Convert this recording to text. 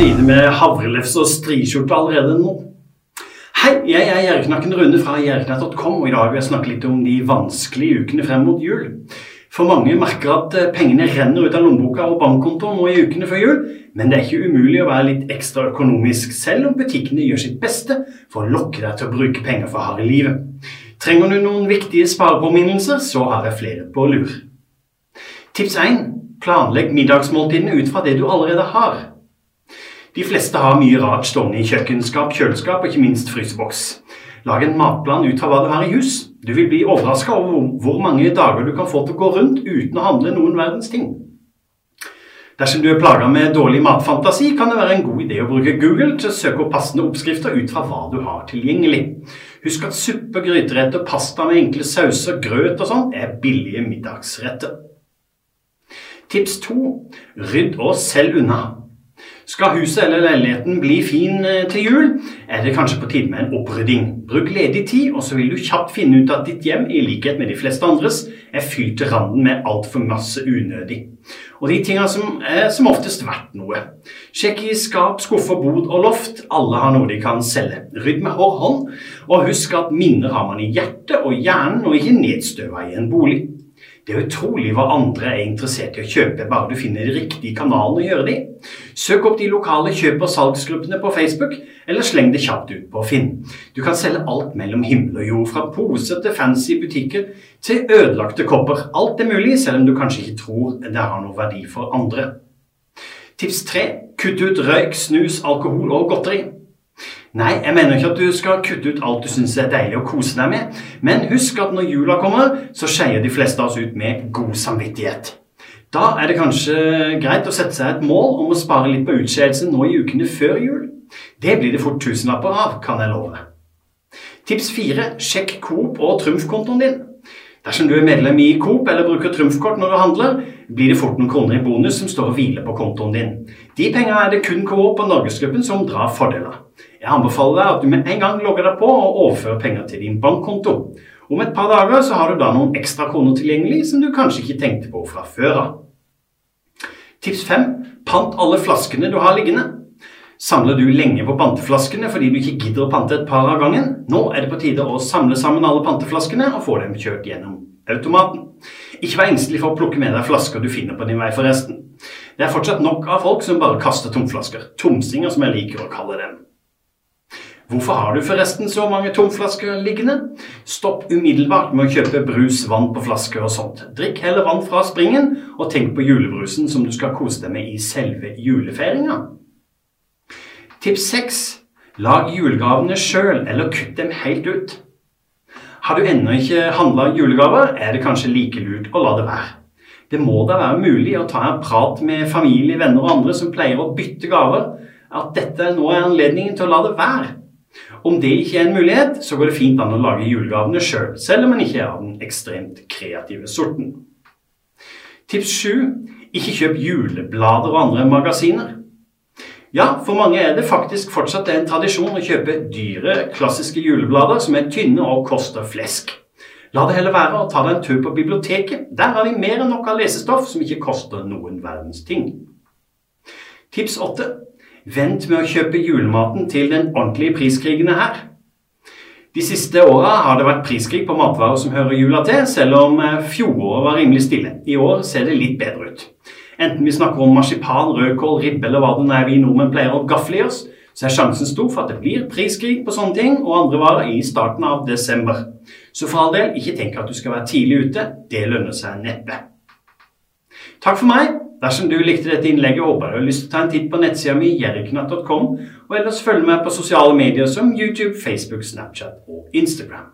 tide med havrelefse og striskjorte allerede nå. Hei, jeg er Gjerdeknakken Rune fra gjerdeknakk.com, og i dag vil jeg snakke litt om de vanskelige ukene frem mot jul. For mange merker at eh, pengene renner ut av lommeboka og bankkontoen nå i ukene før jul, men det er ikke umulig å være litt ekstra økonomisk selv om butikkene gjør sitt beste for å lokke deg til å bruke penger for harde livet. Trenger du noen viktige sparepåminnelser, så har jeg flere på lur. Tips 1. Planlegg middagsmåltidene ut fra det du allerede har. De fleste har mye rart stående i kjøkkenskap, kjøleskap og ikke minst fryseboks. Lag en matplan ut fra hva du har i hus. Du vil bli overraska over hvor mange dager du kan få til å gå rundt uten å handle noen verdens ting. Dersom du er plaga med dårlig matfantasi, kan det være en god idé å bruke Google til å søke opp passende oppskrifter ut fra hva du har tilgjengelig. Husk at suppe, gryteretter, pasta med enkle sauser, grøt og sånn er billige middagsretter. Tips 2. Rydd og selv unna. Skal huset eller leiligheten bli fin eh, til jul, er det kanskje på tide med en opprydding. Bruk ledig tid, og så vil du kjapt finne ut at ditt hjem, i likhet med de fleste andres, er fylt til randen med altfor masse unødig. Og de tingene som er som oftest verdt noe. Sjekk i skap, skuffer, bod og loft. Alle har noe de kan selge. Rydd med hård hånd, og husk at minner har man i hjertet og hjernen, og ikke nedstøva i en bolig. Det er utrolig hva andre er interessert i å kjøpe, bare du finner de riktige kanalene å gjøre det i. Søk opp de lokale kjøp- og salgsgruppene på Facebook, eller sleng det kjapt ut på Finn. Du kan selge alt mellom himmel og jord, fra poser til fancy butikker til ødelagte kopper. Alt er mulig, selv om du kanskje ikke tror det har noe verdi for andre. Tips tre kutt ut røyk, snus, alkohol og godteri. Nei, jeg mener ikke at du skal kutte ut alt du syns er deilig å kose deg med, men husk at når jula kommer, så skeier de fleste av oss ut med god samvittighet. Da er det kanskje greit å sette seg et mål om å spare litt på utskeielsen nå i ukene før jul. Det blir det fort tusenlapper av, kan jeg love. Tips fire sjekk Coop og Trumf-kontoen din. Dersom du er medlem i Coop eller bruker trumfkort når du handler, blir det fort noen kroner i bonus som står og hviler på kontoen din. De pengene er det kun Coop og Norgesgruppen som drar fordeler. Jeg anbefaler deg at du med en gang logger deg på og overfører penger til din bankkonto. Om et par dager så har du da noen ekstra kroner tilgjengelig som du kanskje ikke tenkte på fra før av. Tips 5. Pant alle flaskene du har liggende. Samler du lenge på panteflaskene fordi du ikke gidder å pante et par av gangen? Nå er det på tide å samle sammen alle panteflaskene og få dem kjørt gjennom automaten. Ikke vær engstelig for å plukke med deg flasker du finner på din vei, forresten. Det er fortsatt nok av folk som bare kaster tomflasker. Tomsinger, som jeg liker å kalle dem. Hvorfor har du forresten så mange tomflasker liggende? Stopp umiddelbart med å kjøpe brus, vann på flaske og sånt. Drikk heller vann fra springen, og tenk på julebrusen som du skal kose deg med i selve julefeiringa. Tips 6. Lag julegavene sjøl, eller kutt dem helt ut. Har du ennå ikke handla julegaver, er det kanskje like lurt å la det være. Det må da være mulig å ta en prat med familie, venner og andre som pleier å bytte gaver, at dette nå er anledningen til å la det være. Om det ikke er en mulighet, så går det fint an å lage julegavene sjøl, selv, selv om en ikke er av den ekstremt kreative sorten. Tips 7. Ikke kjøp juleblader og andre magasiner. Ja, for mange er det faktisk fortsatt en tradisjon å kjøpe dyre, klassiske juleblader som er tynne og koster flesk. La det heller være å ta deg en tur på biblioteket. Der har vi mer enn nok av lesestoff som ikke koster noen verdens ting. Tips 8. Vent med å kjøpe julematen til den ordentlige priskrigen er her. De siste åra har det vært priskrig på matvarer som hører jula til, selv om eh, fjoråret var rimelig stille. I år ser det litt bedre ut. Enten vi snakker om marsipan, rødkål, ribbe eller hva det er vi nordmenn pleier å gafle i oss, så er sjansen stor for at det blir priskrig på sånne ting og andre varer i starten av desember. Så for all del, ikke tenk at du skal være tidlig ute. Det lønner seg neppe. Takk for meg. Dersom du likte dette innlegget, håper jeg du har lyst til å ta en titt på nettsida mi jerknatt.com, og ellers følg med på sosiale medier som YouTube, Facebook, Snapchat og Instagram.